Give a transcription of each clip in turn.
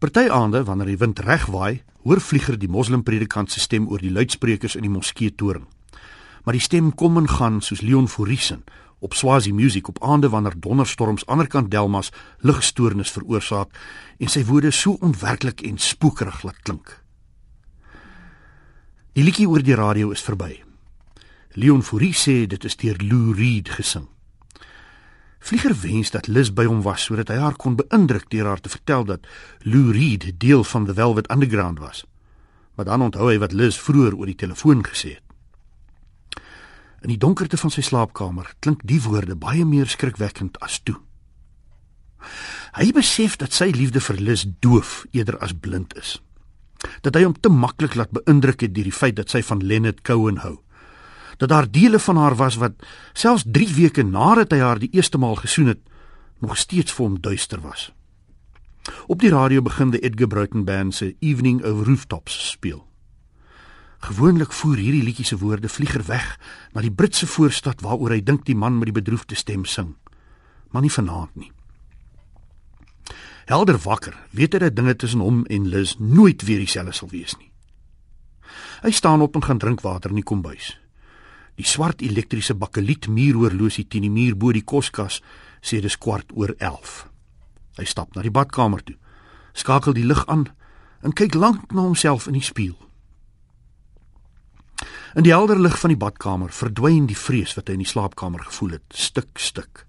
Party aande wanneer die wind reg waai, hoor vlieger die moslimpredikant se stem oor die luidsprekers in die moskee toring. Maar die stem kom en gaan soos Leon Foriesen op Swazi Music op aande wanneer donderstorms aanderkant Delmas ligstoornis veroorsaak en sy woorde so onwerklik en spookerig laat klink. Die liedjie oor die radio is verby. Leon Fourie sê dit is deur Lou Reed gesing. Vlieger wens dat Liz by hom was sodat hy haar kon beïndruk deur haar te vertel dat Lou Reed deel van the Velvet Underground was. Maar dan onthou hy wat Liz vroeër oor die telefoon gesê het. In die donkerte van sy slaapkamer klink die woorde baie meer skrikwekkend as toe. Hy besef dat sy liefde vir Liz doof eerder as blind is dat hy hom te maklik laat beïndruk het deur die feit dat sy van Leonard Cohen hou. Dat daar dele van haar was wat selfs 3 weke nadat hy haar die eerste maal gesoen het, nog steeds vir hom duister was. Op die radio begin die Edgar Bruton band se Evening over Rooftops speel. Gewoonlik voer hierdie liedjie se woorde vlieger weg na die Britse voorstad waaroor hy dink die man met die bedroefde stem sing. Maar nie vanaand nie. Helder wakker, weet hy dat dinge tussen hom en Liz nooit weer dieselfde sal wees nie. Hy staan op en gaan drink water in die kombuis. Die swart elektriese bakkeliet muuroorlosie teen die muur bo die koskas sê dis kwart oor 11. Hy stap na die badkamer toe, skakel die lig aan en kyk lank na homself in die spieël. In die helder lig van die badkamer verdwyn die vrees wat hy in die slaapkamer gevoel het, stuk stuk.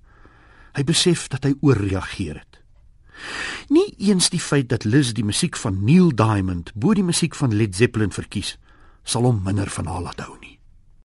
Hy besef dat hy ooreageer het. Nie eens die feit dat Liz die musiek van Neil Diamond bo die musiek van Led Zeppelin verkies, sal hom minder van haar laat hou.